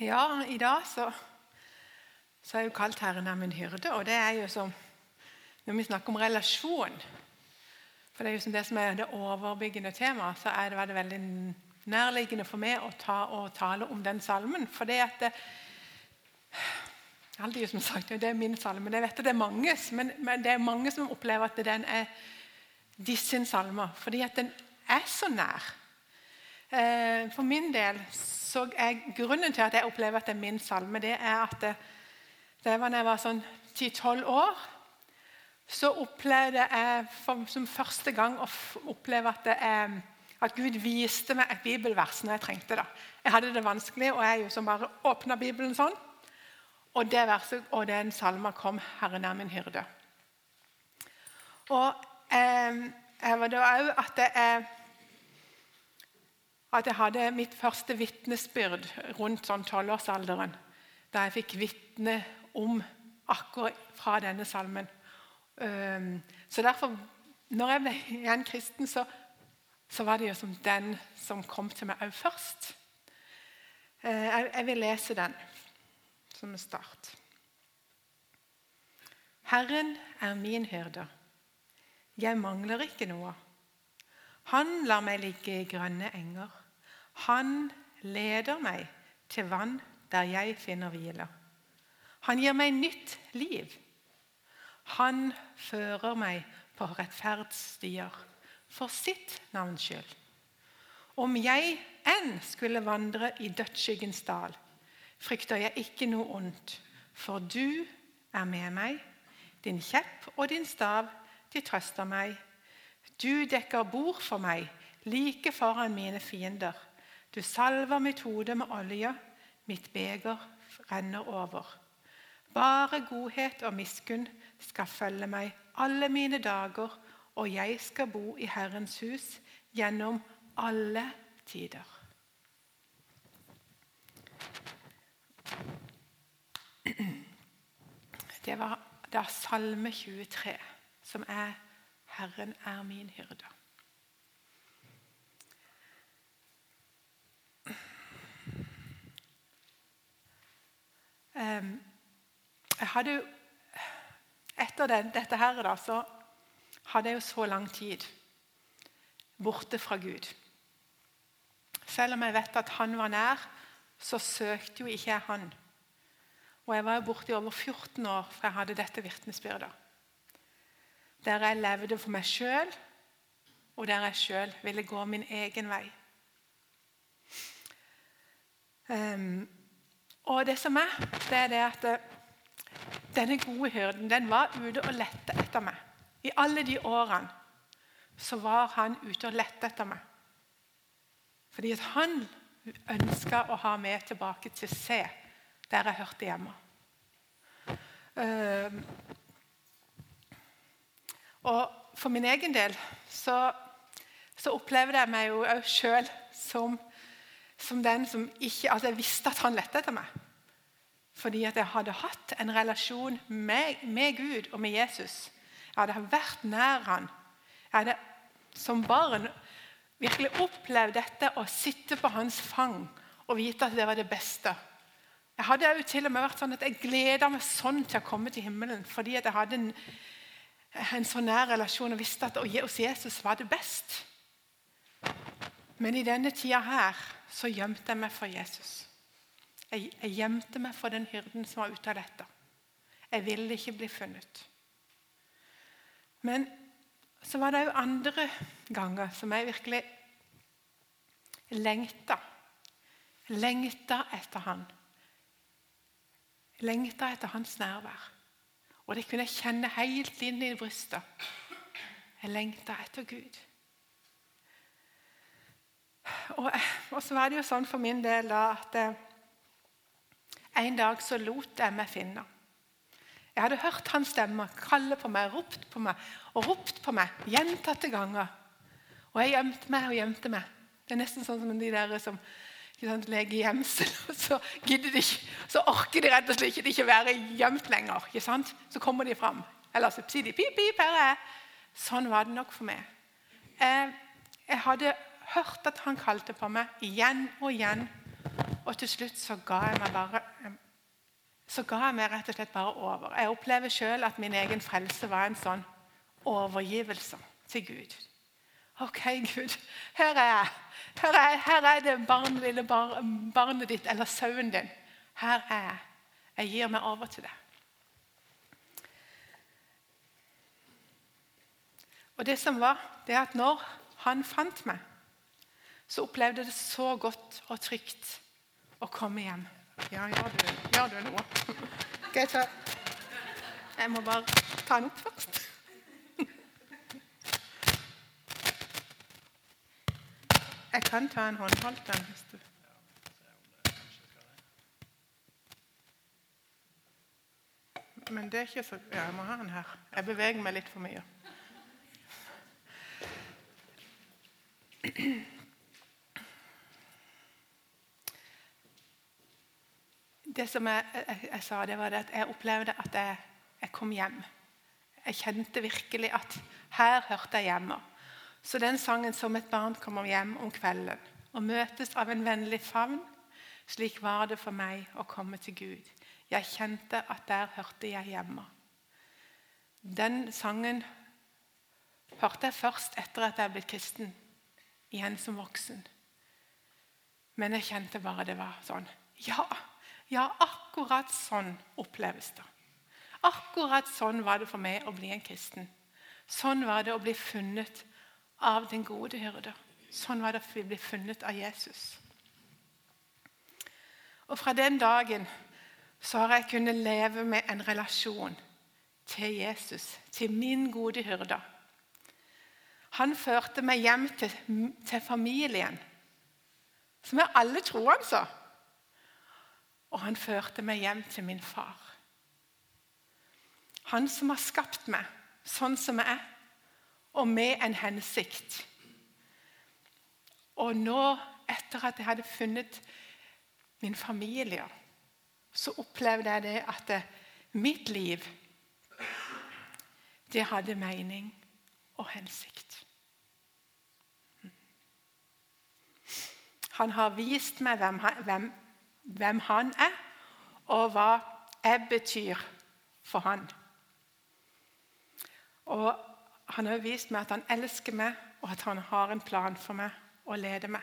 Ja, i dag så, så er jo kalt 'Herren er min hyrde'. Og det er jo som Når vi snakker om relasjon For det er jo som det som er det overbyggende temaet, så det, det veldig nærliggende for meg å ta og tale om den salmen. For det at det, de som sagt, det er min salme. Jeg vet at det er mange, men, men det er mange som opplever at den er disse salmer. Fordi at den er så nær. Eh, for min del så er grunnen til at jeg opplever at det er min salme, det er at det, det var da jeg var sånn 10-12 år, så opplevde jeg for, som første gang å oppleve at, er, at, Gud viste meg et bibelvers når jeg trengte det. Jeg hadde det vanskelig, og jeg jo som bare åpna Bibelen sånn. Og det verset og den salma kom 'Herren er min hyrde'. Og eh, jeg var da òg at det er at jeg hadde mitt første vitnesbyrd rundt sånn tolvårsalderen. Da jeg fikk vitne om akkurat fra denne salmen. Så derfor, når jeg ble igjen kristen, så, så var det jo som den som kom til meg òg først. Eh, jeg vil lese den som en start. Herren er min hyrde. Jeg mangler ikke noe. Han lar meg ligge i grønne enger. Han leder meg til vann der jeg finner hvile. Han gir meg nytt liv. Han fører meg på rettferdsstier for sitt navns skyld. Om jeg enn skulle vandre i dødsskyggens dal, frykter jeg ikke noe ondt, for du er med meg. Din kjepp og din stav, de trøster meg. Du dekker bord for meg like foran mine fiender. Du salver mitt hode med olje, mitt beger renner over. Bare godhet og miskunn skal følge meg alle mine dager, og jeg skal bo i Herrens hus gjennom alle tider. Det var da Salme 23, som er 'Herren er min hyrde'. Jeg hadde jo, Etter det, dette her da, så hadde jeg jo så lang tid borte fra Gud. Selv om jeg vet at han var nær, så søkte jo ikke jeg han. Og jeg var jo borte i over 14 år for jeg hadde dette vitnesbyrdet. Der jeg levde for meg sjøl, og der jeg sjøl ville gå min egen vei. Um, og det som er, det er det at eh, denne gode hyrden den var ute og lette etter meg. I alle de årene så var han ute og lette etter meg. Fordi at han ønska å ha meg tilbake til C, der jeg hørte hjemme. Uh, og for min egen del så, så opplevde jeg meg jo òg sjøl som som den som ikke Altså, jeg visste at han lette etter meg. Fordi at jeg hadde hatt en relasjon med, med Gud og med Jesus. Jeg hadde vært nær han. Jeg hadde som barn virkelig opplevd dette å sitte på hans fang og vite at det var det beste. Jeg hadde jo til og med vært sånn at jeg gleda meg sånn til å komme til himmelen fordi at jeg hadde en, en så nær relasjon og visste at hos Jesus var det best. Men i denne tida her så gjemte jeg meg for Jesus. Jeg, jeg gjemte meg for den hyrden som var ute av dette. Jeg ville ikke bli funnet. Men så var det òg andre ganger som jeg virkelig lengta. Lengta etter han. Lengta etter hans nærvær. Og det kunne jeg kjenne helt inn i brystet. Jeg lengta etter Gud. Og, og, så var det jo sånn for min del da at eh, en dag så lot jeg meg finne. Jeg hadde hørt hans stemme kalle på meg, ropt på meg og ropt på meg gjentatte ganger. Og jeg gjemte meg og gjemte meg. Det er nesten sånn som de der som sant, leger gjemsel. Så gidder de ikke, så orker de rett og slett ikke være gjemt lenger. Ikke sant? Så kommer de fram. Eller så sier de 'pip, pip, her er jeg'. Sånn var det nok for meg. Jeg, jeg hadde hørt at han kalte på meg igjen og igjen. Og til slutt så ga jeg meg bare så ga jeg meg rett og slett bare over. Jeg opplever sjøl at min egen frelse var en sånn overgivelse til Gud. OK, Gud, her er jeg. Her er, her er det barn, lille bar, barnet ditt eller sauen din. Her er jeg. Jeg gir meg over til deg. Og det som var, det er at når han fant meg, så opplevde jeg det så godt og trygt å komme hjem. Ja, gjør du, gjør du noe? Skal jeg Jeg må bare ta den opp først. Jeg kan ta en håndholdt en hvis du Men det er ikke så Ja, jeg må ha den her. Jeg beveger meg litt for mye. Det som jeg, jeg, jeg, sa, det var det at jeg opplevde at jeg, jeg, kom hjem. Jeg kjente virkelig at her hørte jeg hjemme. Så den sangen 'Som et barn kommer hjem om kvelden' og møtes av en vennlig favn, slik var det for meg å komme til Gud. Jeg kjente at der hørte jeg hjemme. Den sangen hørte jeg først etter at jeg ble kristen, igjen som voksen. Men jeg kjente bare det var sånn Ja! Ja, akkurat sånn oppleves det. Akkurat sånn var det for meg å bli en kristen. Sånn var det å bli funnet av den gode hyrde. Sånn var det å bli funnet av Jesus. Og fra den dagen så har jeg kunnet leve med en relasjon til Jesus, til min gode hyrde. Han førte meg hjem til, til familien, som er alle troende. Og han førte meg hjem til min far. Han som har skapt meg sånn som jeg er, og med en hensikt. Og nå, etter at jeg hadde funnet min familie, så opplevde jeg det at det, mitt liv det hadde mening og hensikt. Han har vist meg hvem, hvem hvem han er, og hva jeg betyr for han. Og Han har vist meg at han elsker meg, og at han har en plan for meg og leder meg.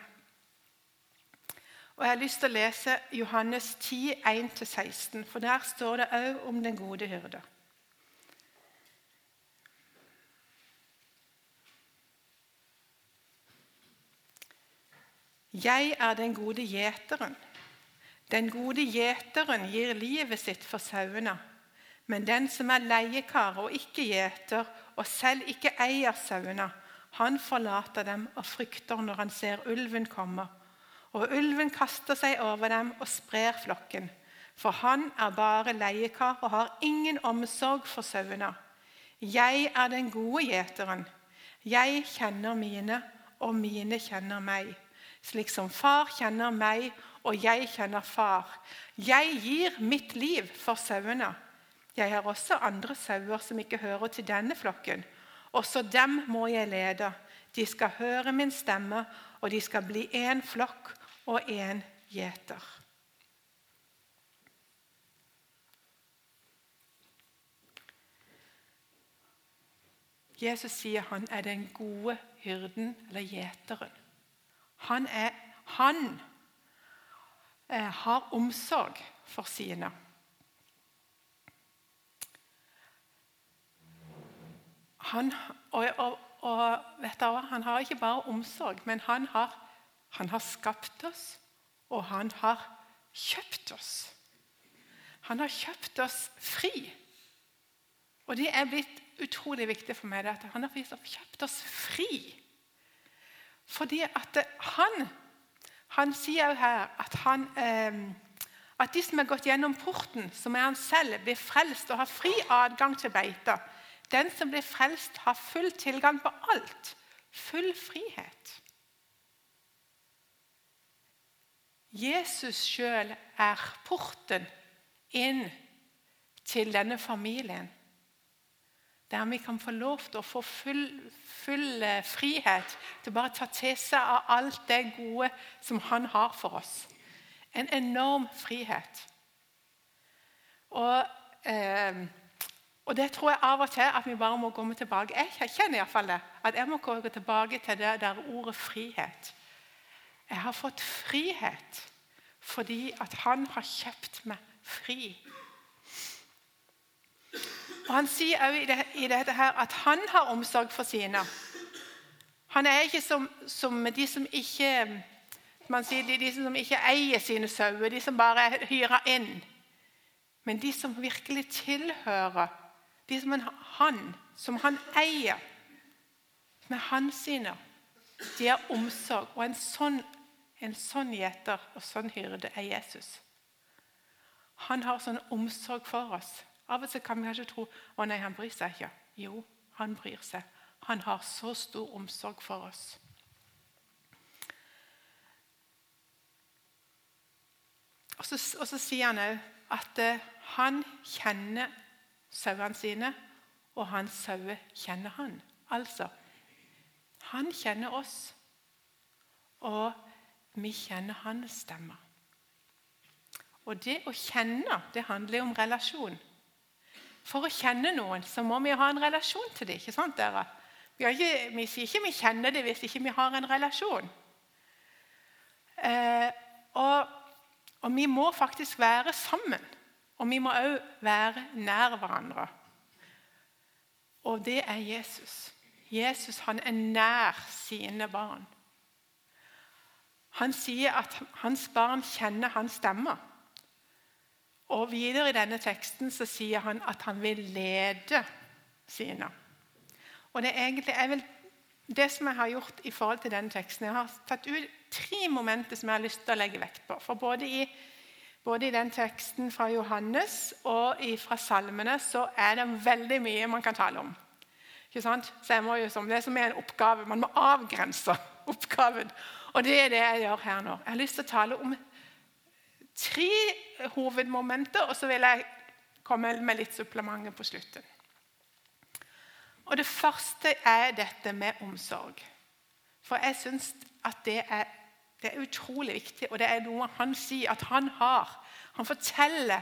Og Jeg har lyst til å lese Johannes 10, 1-16, for der står det òg om den gode hyrde. Jeg er den gode gjeteren. Den gode gjeteren gir livet sitt for sauene. Men den som er leiekar og ikke gjeter, og selv ikke eier sauene, han forlater dem og frykter når han ser ulven komme. Og ulven kaster seg over dem og sprer flokken. For han er bare leiekar og har ingen omsorg for sauene. Jeg er den gode gjeteren. Jeg kjenner mine, og mine kjenner meg. Slik som far kjenner meg, og jeg kjenner far. Jeg gir mitt liv for sauene. Jeg har også andre sauer som ikke hører til denne flokken. Også dem må jeg lede. De skal høre min stemme, og de skal bli én flokk og én gjeter. Jesus sier han er den gode hyrden, eller gjeteren. Han er han har omsorg for sine. Han, og, og, og du, han har ikke bare omsorg, men han har, han har skapt oss, og han har kjøpt oss. Han har kjøpt oss fri. Og det er blitt utrolig viktig for meg at han har kjøpt oss fri. Fordi at han han sier jo her at, han, eh, at de som har gått gjennom porten, som er han selv, blir frelst og har fri adgang til beita. Den som blir frelst, har full tilgang på alt. Full frihet. Jesus sjøl er porten inn til denne familien. Der vi kan få lov til å få full, full eh, frihet til bare å ta til seg av alt det gode som han har for oss. En enorm frihet. Og, eh, og, det tror jeg av og til at vi bare må komme tilbake Jeg kjenner iallfall det. At jeg må gå tilbake til det der ordet frihet. Jeg har fått frihet fordi at han har kjøpt meg fri. Og Han sier også i, det, i dette her at han har omsorg for sine. Han er ikke som, som de som ikke man sier de, de som ikke eier sine sauer, de som bare er hyra inn. Men de som virkelig tilhører, de som han, som han eier, som er hans sine, de har omsorg. Og en sånn, en sånn gjeter og sånn hyrde er Jesus. Han har sånn omsorg for oss. Av og til kan vi kanskje tro å nei, han bryr seg ikke. Jo, han bryr seg. Han har så stor omsorg for oss. Og så, og så sier han òg at eh, han kjenner sauene sine, og hans sauer kjenner han. Altså han kjenner oss, og vi kjenner hans stemme. Og det å kjenne, det handler om relasjon. For å kjenne noen så må vi ha en relasjon til dem. ikke sant dere? Vi, ikke, vi sier ikke vi kjenner det hvis ikke vi har en relasjon. Eh, og og vi må faktisk være sammen. Og vi må òg være nær hverandre. Og det er Jesus. Jesus han er nær sine barn. Han sier at hans barn kjenner hans stemme. Og Videre i denne teksten så sier han at han vil lede sine. Og Det er egentlig vel det som jeg har gjort i forhold til denne teksten. Jeg har tatt ut tre momenter som jeg har lyst til å legge vekt på. For både i, både i den teksten fra Johannes og fra salmene så er det veldig mye man kan tale om. Ikke sant? Så jeg må jo som, Det som er en oppgave. Man må avgrense oppgaven. Og det er det jeg gjør her nå. Jeg har lyst til å tale om tre hovedmomenter, og så vil jeg komme med litt supplementer på slutten. Og Det første er dette med omsorg. For jeg syns at det er det er utrolig viktig, og det er noe han sier at han har. Han forteller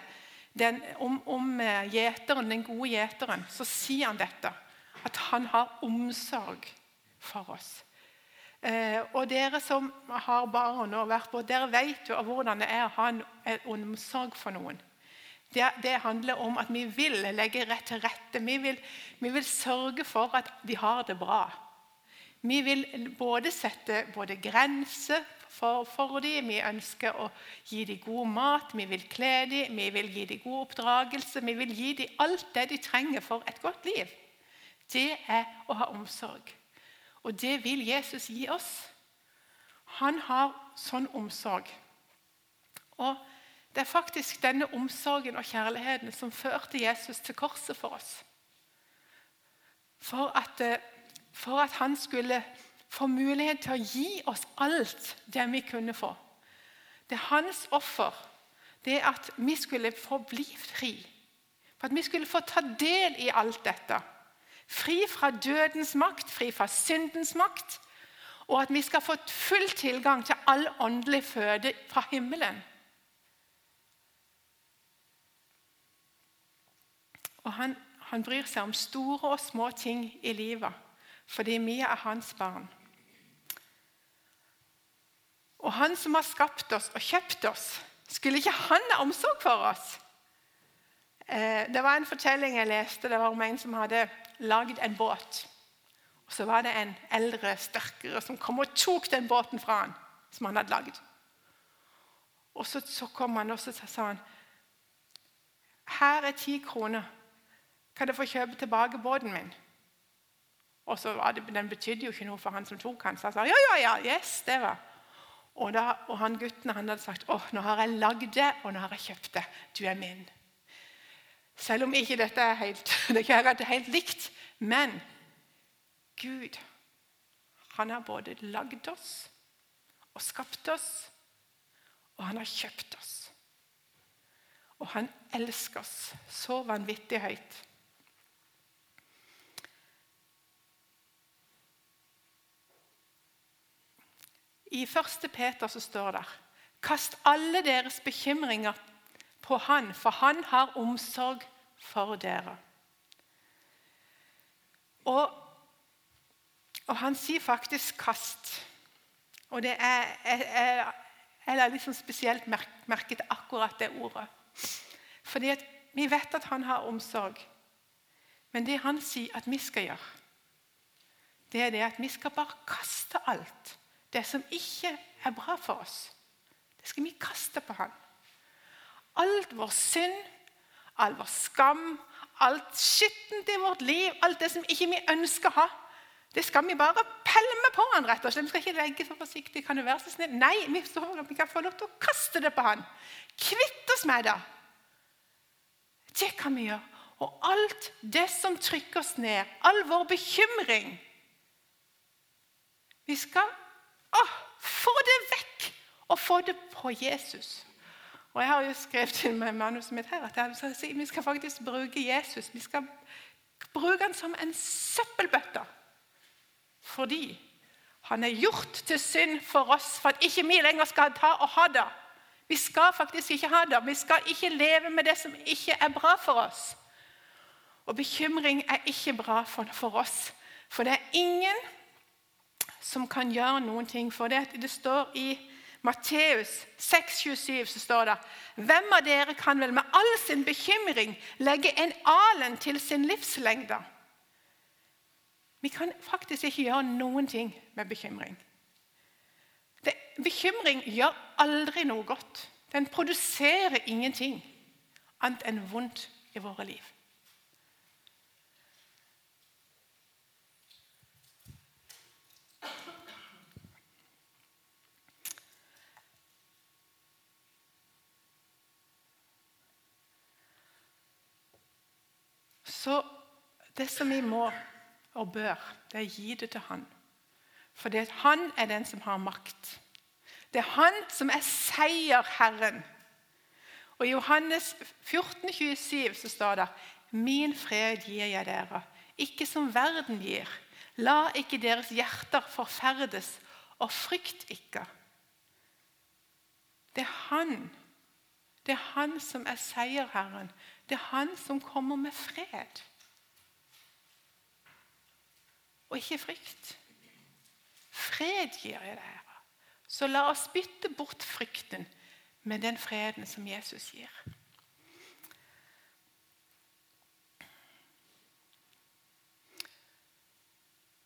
den, om, om eh, gjeteren, den gode gjeteren. Så sier han dette. At han har omsorg for oss. Eh, og dere som har barn og vært på, dere vet jo hvordan det er å ha en, omsorg for noen. Det, det, handler om at vi vil legge rett til rette. Vi vil, vi vil sørge for at de har det bra. Vi vil både sette både grenser for, for dem. Vi ønsker å gi dem god mat, vi vil kle dem, vi vil gi dem god oppdragelse. Vi vil gi dem alt det de trenger for et godt liv. Det er å ha omsorg. Og det vil Jesus gi oss. Han har sånn omsorg. Og Det er faktisk denne omsorgen og kjærligheten som førte Jesus til korset for oss. For at, eh, for at han skulle få mulighet til å gi oss alt det vi kunne få. Det er hans offer. Det at vi skulle få bli fri. For at vi skulle få ta del i alt dette. Fri fra dødens makt, fri fra syndens makt. Og at vi skal få full tilgang til all åndelig føde fra himmelen. Og han, han bryr seg om store og små ting i livet fordi vi er hans barn. Og han som har skapt oss og kjøpt oss, skulle ikke han ha omsorg for oss? Eh, det var en fortelling jeg leste det var om en som hadde lagd en båt. Og Så var det en eldre, sterkere som kom og tok den båten fra han, som han hadde lagd. Og så, så kom han og så sa han, 'Her er ti kroner. Kan jeg få kjøpe tilbake båten min?' Og så var det, Den betydde jo ikke noe for han som tok han, så han sa ja, ja, ja, yes, det var. Og, da, og han gutten han hadde sagt åh, nå har jeg lagd det, og nå har jeg kjøpt det. Du er min. Selv om ikke dette er helt, det er helt likt. Men Gud, han har både lagd oss og skapt oss, og han har kjøpt oss. Og han elsker oss så vanvittig høyt. I 1. Peter så står det Kast alle deres bekymringer på Han, for Han har omsorg for dere. Og, og han sier faktisk 'kast'. Og det er, jeg, jeg, jeg har liksom spesielt merket akkurat det ordet. Fordi vi vet at han har omsorg. Men det han sier at vi skal gjøre, det er det at vi skal bare kaste alt. Det som ikke er bra for oss, det skal vi kaste på han. Alt vår synd, all vår skam, alt skittent i vårt liv, alt det som ikke vi ønsker å ha, det skal vi bare pælme på han, rett og slett. Vi skal ikke legge så forsiktig. Kan du være så snill? Nei, vi, vi kan få lov til å kaste det på han. Kvitt oss med det. Det kan vi gjøre. Og alt det som trykker oss ned, all vår bekymring Vi skal å, få det vekk og få det på Jesus. Og Jeg har jo skrevet til meg manuset mitt her at vi skal faktisk bruke Jesus. Vi skal bruke han som en søppelbøtte. Fordi han er gjort til synd for oss for at ikke vi lenger skal ta og ha det. Vi skal faktisk ikke ha det. Vi skal ikke leve med det som ikke er bra for oss. Og bekymring er ikke bra for, for oss. For det er ingen som kan gjøre noen ting for det. Det står i Matteus 6,27 så står det Hvem av dere kan vel med all sin bekymring legge en alen til sin livslengde? Vi kan faktisk ikke gjøre noen ting med bekymring. Det, bekymring gjør aldri noe godt. Den produserer ingenting annet enn vondt i våre liv. Så det som vi må og bør, det er å gi det til Han. For det han er den som har makt. Det er han som er seierherren. Og I Johannes 14, 27 så står det Min fred gir jeg dere, ikke som verden gir. La ikke deres hjerter forferdes, og frykt ikke. Det er han. Det er han som er seierherren. Det er han som kommer med fred. Og ikke frykt. Fred gir jeg dere. Så la oss bytte bort frykten med den freden som Jesus gir.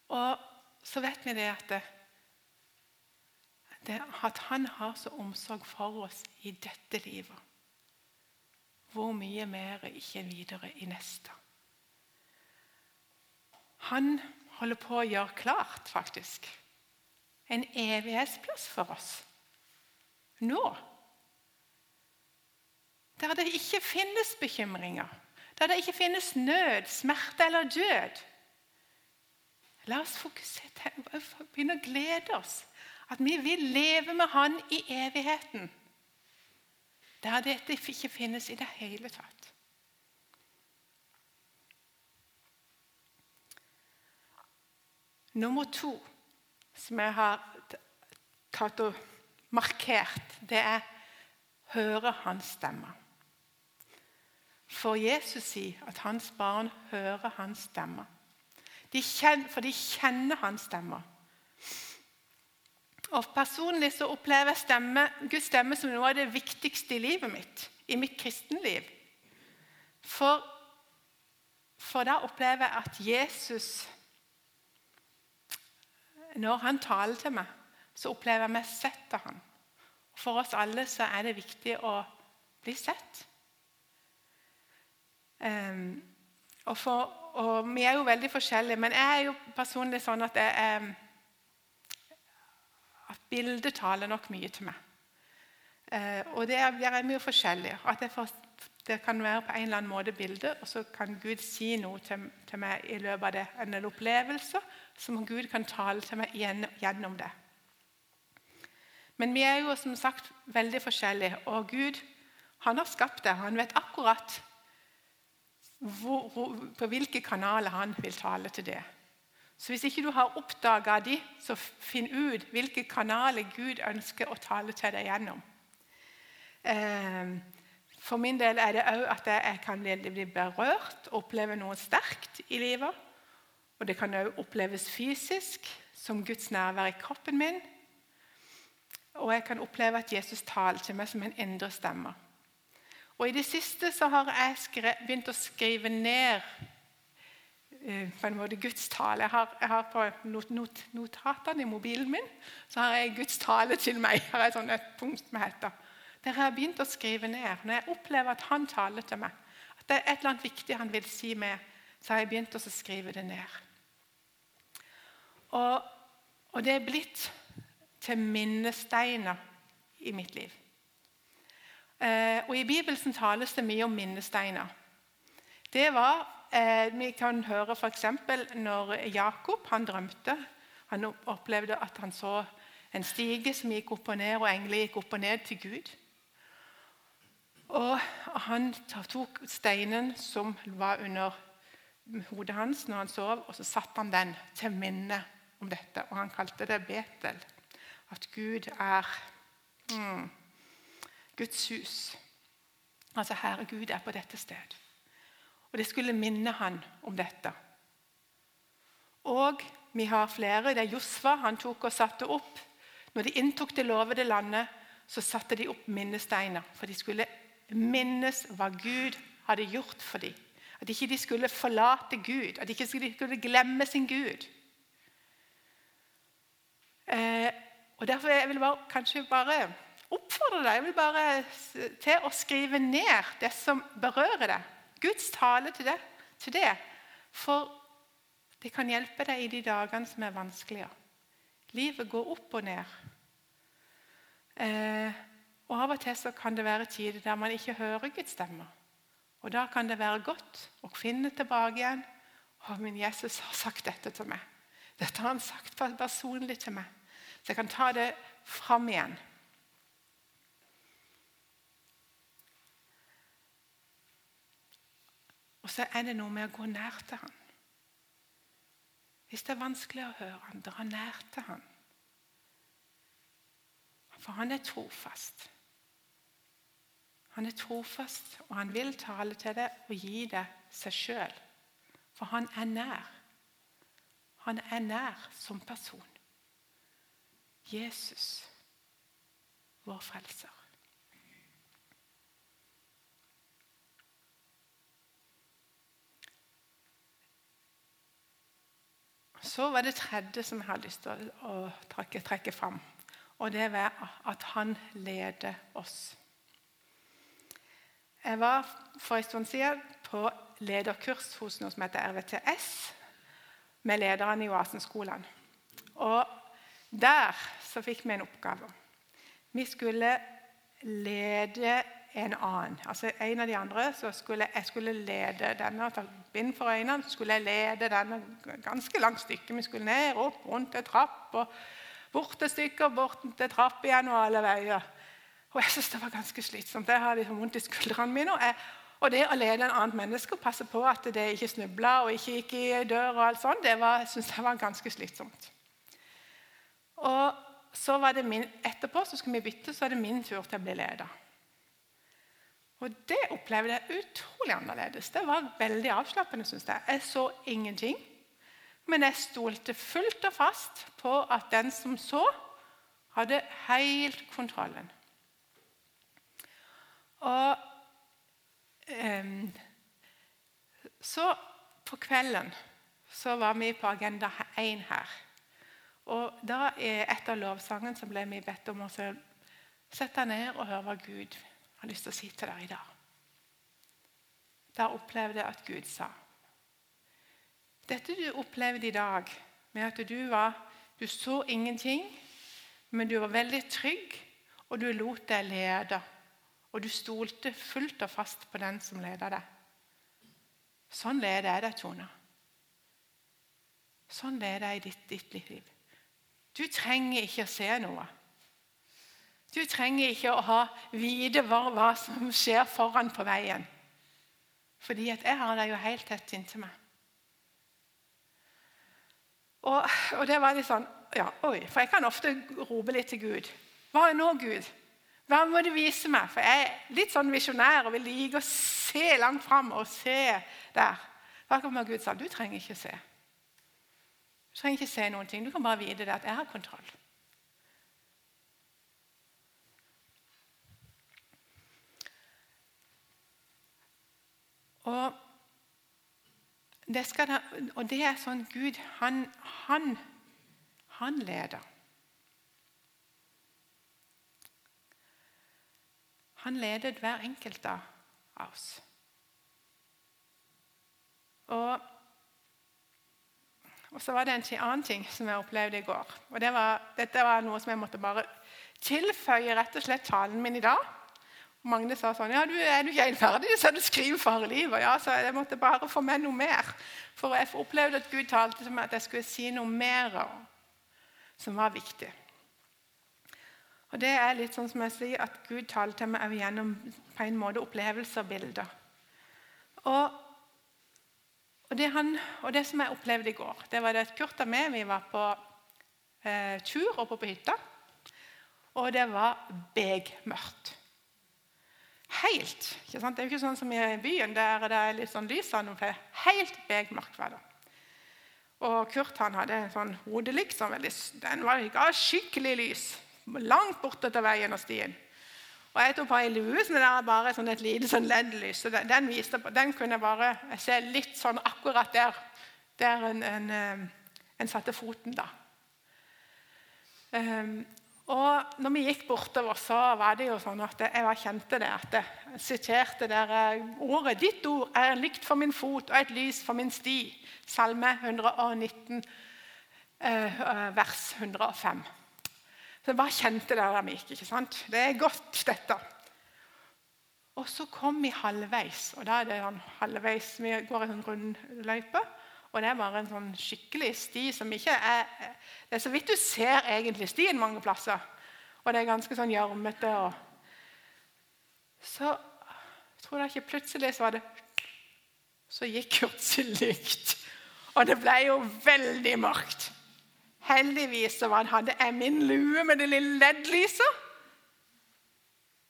Og så vet vi det at, det, at han har så omsorg for oss i dette livet. Hvor mye mer ikke videre i neste. Han holder på å gjøre klart, faktisk en evighetsplass for oss. Nå. Der det ikke finnes bekymringer, der det ikke finnes nød, smerte eller død. La oss fokusere, begynne å glede oss. At vi vil leve med Han i evigheten. Der dette ikke finnes i det hele tatt. Nummer to som jeg har tatt og markert, det er høre hans stemme. For Jesus sier at hans barn hører hans stemme. De kjenner, for de kjenner hans stemme. Og Personlig så opplever jeg stemme, Guds stemme som noe av det viktigste i livet mitt, i mitt kristenliv. For, for da opplever jeg at Jesus når han taler til meg, så opplever jeg meg sett av han. For oss alle så er det viktig å bli sett. Um, og, for, og, Vi er jo veldig forskjellige, men jeg er jo personlig sånn at, jeg, um, at bildet taler nok mye til meg. Uh, og det er, det er mye forskjellig. At får, det kan være på en eller annen måte bilde, og så kan Gud si noe til, til meg i løpet av det, en opplevelse som Gud kan tale til meg gjennom det. Men vi er jo som sagt veldig forskjellige, og Gud han har skapt det. Han vet akkurat hvor, hvor, på hvilke kanaler han vil tale til det. Så hvis ikke du har oppdaga de, så finn ut hvilke kanaler Gud ønsker å tale til deg gjennom. Eh, for min del er det òg at jeg kan bli berørt og oppleve noe sterkt i livet. Og det kan òg oppleves fysisk, som Guds nærvær i kroppen min. Og jeg kan oppleve at Jesus taler til meg som en indre stemme. Og I det siste så har jeg begynt å skrive ned på en måte Guds tale. Jeg har, jeg har På not, not, notatene i mobilen min så har jeg Guds tale til meg. Her har et, sånt, et punkt med heter. Der har jeg begynt å skrive ned. Når jeg opplever at han taler til meg, at det er et eller annet viktig han vil si meg, så har jeg begynt å skrive det ned. Og, og det er blitt til minnesteiner i mitt liv. Eh, og I Bibelen tales det mye om minnesteiner. Det var, eh, Vi kan høre f.eks. når Jakob han drømte. Han opplevde at han så en stige som gikk opp og ned, og engler gikk opp og ned til Gud. Og Han tok steinen som var under hodet hans når han sov, og så satte han den til minne om dette. Og Han kalte det Betel. At Gud er mm, Guds hus. Altså Herre Gud er på dette sted. Og Det skulle minne han om dette. Og vi har flere. Det er Josfa. Han tok og satte opp Når de inntok det lovede landet, så satte de opp minnesteiner. For de skulle minnes hva Gud hadde gjort for dem. At ikke de skulle forlate Gud, at de ikke skulle glemme sin Gud. Eh, og Derfor jeg vil jeg kanskje bare oppfordre deg jeg vil bare til å skrive ned det som berører deg. Guds tale til det. Til det. For det kan hjelpe deg i de dagene som er vanskelige. Livet går opp og ned. Eh, og Av og til så kan det være tider der man ikke hører Guds stemme. Og Da kan det være godt å finne tilbake igjen. Å, min Jesus har sagt dette til meg. Dette har han sagt personlig til meg. Så jeg kan ta det fram igjen. Så er det noe med å gå nær til han. Hvis det er vanskelig å høre han, dra nær til han. For han er trofast. Han er trofast, og han vil tale til deg og gi deg seg sjøl. For han er nær. Han er nær som person. Jesus, vår frelser. Så var det tredje som jeg hadde lyst til å trekke, trekke fram. Og det var at han leder oss. Jeg var for en stund siden på lederkurs hos noe som heter RVTS, med lederne i Oasenskolen. Og der så fikk vi en oppgave. Vi skulle lede en annen. Altså En av de andre så skulle jeg skulle lede denne. Ta bind for øynene. skulle jeg lede denne ganske langt stykke. Vi skulle ned, opp, rundt et trapp, og bort et stykke, og bort til trapp igjen, og alle veier. Og Jeg syntes det var ganske slitsomt. Jeg har liksom vondt i skuldrene mine. Og, jeg, og det å lede en annet menneske og passe på at det ikke snubla og ikke gikk i dør, og alt sånt, det var, synes jeg var ganske slitsomt. Og så var det min, Etterpå så skulle vi bytte, så var det min tur til å bli leder. Og Det opplevde jeg utrolig annerledes. Det var veldig avslappende. synes Jeg Jeg så ingenting, men jeg stolte fullt og fast på at den som så, hadde helt kontrollen. Og um, Så på kvelden så var vi på agenda 1 her. Og da er Et av lovsangene ble vi bedt om å sette ned og høre hva Gud har lyst til å si til deg i dag. Der opplevde jeg at Gud sa Dette du opplevde i dag, med at du, var, du så ingenting, men du var veldig trygg, og du lot deg lede. Og du stolte fullt og fast på den som leder deg. Sånn leder jeg deg, Tone. Sånn leder jeg ditt, ditt liv. Du trenger ikke å se noe. Du trenger ikke å ha, vite hva, hva som skjer foran på veien. Fordi at jeg har deg jo helt tett inntil meg. Og, og, det var litt sånn ja, oi, For jeg kan ofte rope litt til Gud. Hva er nå, Gud? Hva må du vise meg? For jeg er litt sånn visjonær og vil like å se langt fram og se der. Da kommer Gud sa du trenger ikke se. Du trenger ikke se noen ting. Du kan bare vite det at jeg har kontroll. Og det, da, og det er sånn Gud han, han, han leder. Han ledet hver enkelt av oss. Og, og, så var det en annen ting som jeg opplevde i går. og det var, Dette var noe som jeg måtte bare tilføye rett og slett talen min i dag. Magne sa sånn ja, du, 'Er du ikke helt ferdig, så du skriver for livet.' Ja, så jeg måtte bare få med noe mer. For jeg opplevde at Gud talte til meg at jeg skulle si noe mer som var viktig. Og Det er litt sånn som jeg sier, at Gud taler til meg gjennom på en måte opplevelser og bilder. Og, og, det han, og, det som jeg opplevde i går, det var det at Kurt og meg vi var på eh, tur oppe på hytta. Og det var begmørkt. Helt. ikke sant? Det er jo ikke sånn som i byen, der det er litt sånn lys av noe. Helt begmørkt var det. Og Kurt han hadde en sånn hodelykt som den var, ga skikkelig lys langt borte til veien og stien. Og Jeg tok på ei lue som det er bare sånn et lite sånn LED-lys. så den, den, viste, kunne bare jeg se litt sånn akkurat der, der en, en, eh, en, satte foten. da. Um, og når vi gikk bortover, så var det jo sånn at jeg kjente det. at Jeg siterte der eh, ordet 'Ditt ord er en lykt for min fot og et lys for min sti'. Salme 119, eh, vers 105. Så jeg bare kjente det der vi gikk. ikke sant? Det er godt, dette. Og så kom vi halvveis, og da er det sånn halvveis, vi går i en rundløype. Og det er bare en sånn skikkelig sti som ikke er Det er så vidt du ser egentlig stien mange plasser. Og det er ganske sånn gjørmete. Så tror jeg ikke plutselig så var det Så gikk Kurts lykt. Og det ble jo veldig mørkt. Heldigvis så hadde jeg min lue med det lille LED-lyset.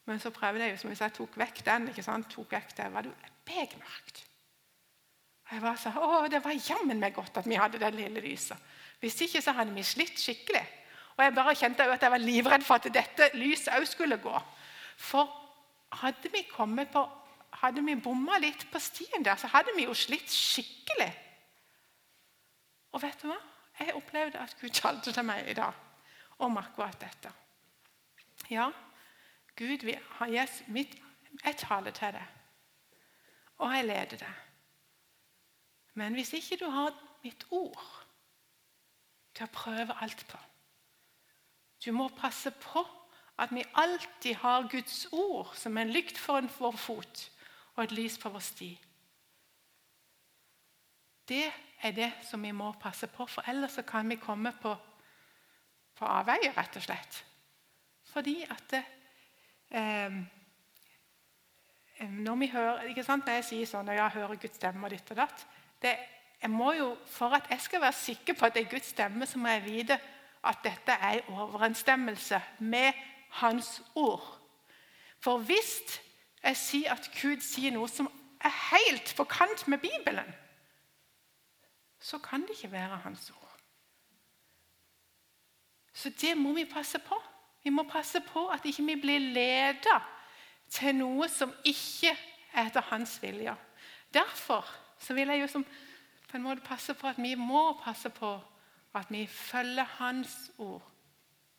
Men så prøvde jeg jo, som sa, jeg tok vekk den. ikke sant? Tok vekk det, var det begmørkt. Jeg var så, å, Det var jammen meg godt at vi hadde det lille lyset. Hvis ikke så hadde vi slitt skikkelig. Og jeg bare kjente at jeg var livredd for at dette lyset òg skulle gå. For hadde vi kommet på, hadde vi bomma litt på stien der, så hadde vi jo slitt skikkelig. Og vet du hva? Jeg opplevde at Gud talte til meg i dag om akkurat dette. Ja, Gud vil ha mitt, jeg taler til deg, og jeg leder deg. Men hvis ikke du har mitt ord til å prøve alt på Du må passe på at vi alltid har Guds ord som en lykt foran vår fot og et lys på vår sti. Det er det som vi må passe på, for ellers kan vi komme på, på avveier, rett og slett. Fordi at det, eh, når, vi hører, når jeg sier sånn når jeg hører Guds stemme og ditt og datt det, jeg må jo, For at jeg skal være sikker på at det er Guds stemme, så må jeg vite at dette er i overensstemmelse med Hans ord. For hvis jeg sier at Gud sier noe som er helt på kant med Bibelen, så kan det ikke være hans ord. Så det må vi passe på. Vi må passe på at ikke vi blir ledet til noe som ikke er etter hans vilje. Derfor så vil jeg jo som, på en måte passe på at vi må passe på at vi følger hans ord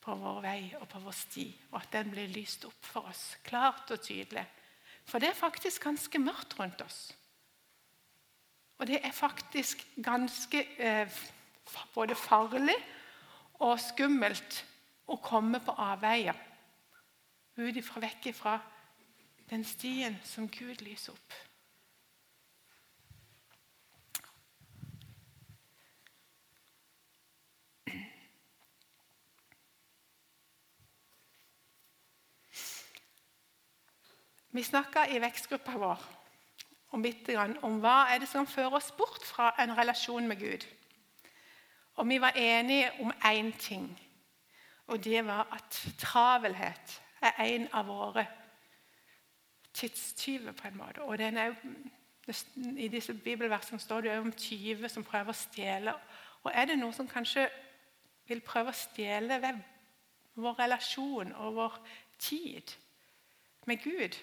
på vår vei og på vår sti, og at den blir lyst opp for oss klart og tydelig. For det er faktisk ganske mørkt rundt oss. Og det er faktisk ganske eh, både farlig og skummelt å komme på avveier ut ifra vekk ifra den stien som Gud lyser opp. Vi snakka i vekstgruppa vår om, om hva er det som fører oss bort fra en relasjon med Gud. Og vi var enige om én ting, og det var at travelhet er en av våre tidstyver, på en måte. Og er, I disse bibelversene står det jo om tyver som prøver å stjele. Og er det noe som kanskje vil prøve å stjele vår relasjon og vår tid med Gud,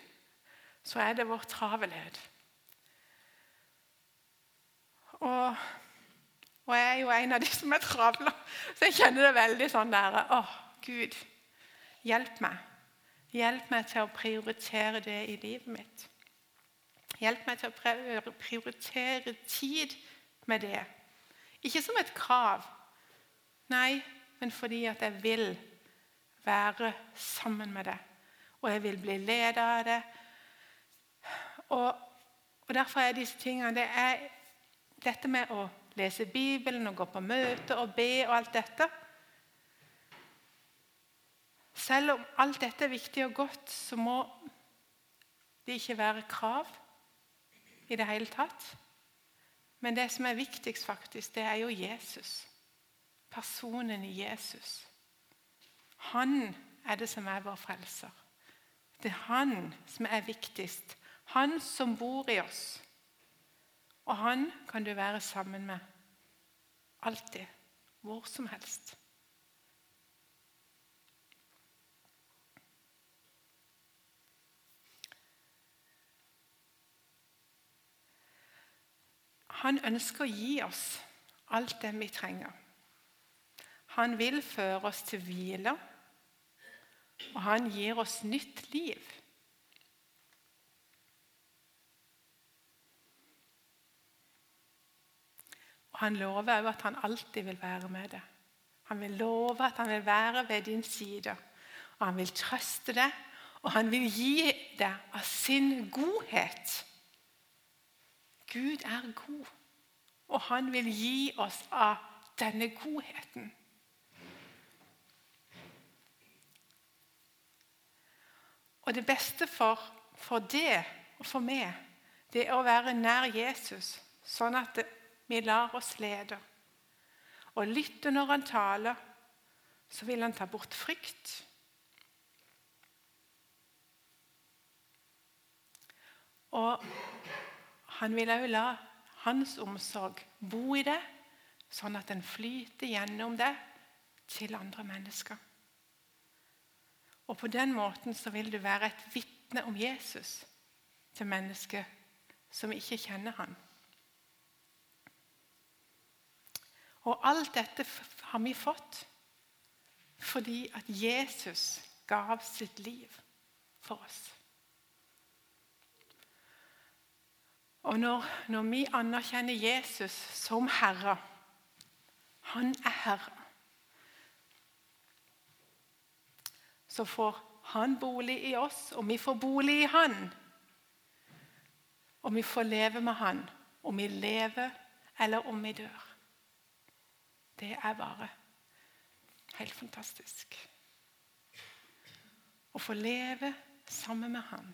så er det vår travelhet. Og, og, jeg er jo en av de som er travle, så jeg kjenner det veldig sånn der Å, Gud, hjelp meg. Hjelp meg til å prioritere det i livet mitt. Hjelp meg til å prioritere tid med det. Ikke som et krav, nei, men fordi at jeg vil være sammen med det. Og jeg vil bli ledet av det. Og, og Derfor er disse tingene det er dette med å lese Bibelen og gå på møte og be og alt dette Selv om alt dette er viktig og godt, så må det ikke være krav i det hele tatt. Men det som er viktigst, faktisk, det er jo Jesus. Personen i Jesus. Han er det som er vår frelser. Det er han som er viktigst. Han som bor i oss. Og han kan du være sammen med alltid, hvor som helst. Han ønsker å gi oss alt det vi trenger. Han vil føre oss til hvile, og han gir oss nytt liv. Han lover òg at han alltid vil være med deg. Han vil love at han vil være ved din side. Og han vil trøste deg, og han vil gi deg av sin godhet. Gud er god, og han vil gi oss av denne godheten. Og det beste for, for det og for meg, det er å være nær Jesus, sånn at det, vi lar oss lede. Og lytter når han taler, så vil han ta bort frykt. Og han vil òg la hans omsorg bo i det, sånn at den flyter gjennom det til andre mennesker. Og På den måten så vil du være et vitne om Jesus til mennesker som ikke kjenner han. Og alt dette har vi fått fordi at Jesus gav sitt liv for oss. Og når, når vi anerkjenner Jesus som Herre Han er Herre. Så får Han bolig i oss, og vi får bolig i Han. Og vi får leve med Han, om vi lever eller om vi dør. Det er bare helt fantastisk. Å få leve sammen med Han.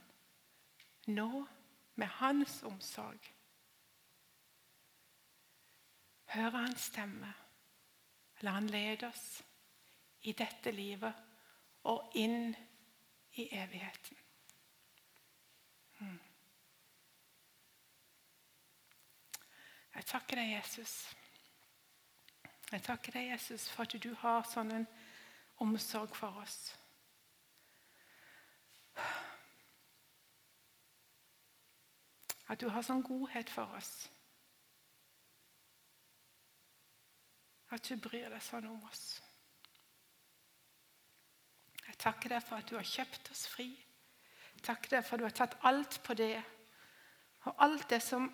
Nå med Hans omsorg. Høre Hans stemme. La Han lede oss i dette livet og inn i evigheten. Hmm. Jeg takker deg, Jesus. Jeg takker deg, Jesus, for at du har sånn en omsorg for oss. At du har sånn godhet for oss. At du bryr deg sånn om oss. Jeg takker deg for at du har kjøpt oss fri. Jeg takker deg for at du har tatt alt på det. Og alt det som,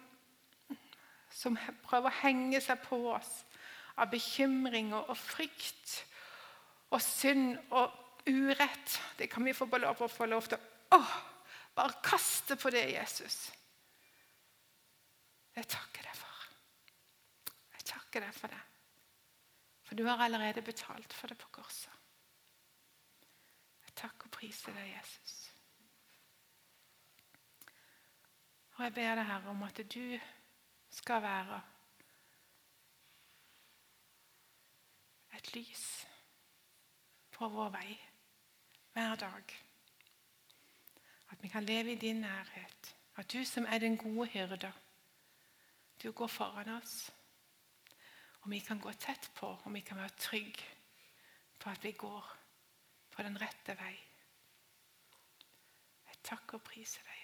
som prøver å henge seg på oss av bekymring og frykt og synd og urett. Det kan vi få lov få lov til å bare kaste på det, Jesus. Jeg takker deg for. Jeg takker deg for det. For du har allerede betalt for det på korset. Jeg takker og priser deg, Jesus. Og jeg ber deg, Herre, om at du skal være et lys på vår vei hver dag. At Vi kan leve i din nærhet. At du som er den gode hyrde, du går foran oss. Og vi kan gå tett på, og vi kan være trygge på at vi går på den rette vei. Jeg takker og priser deg.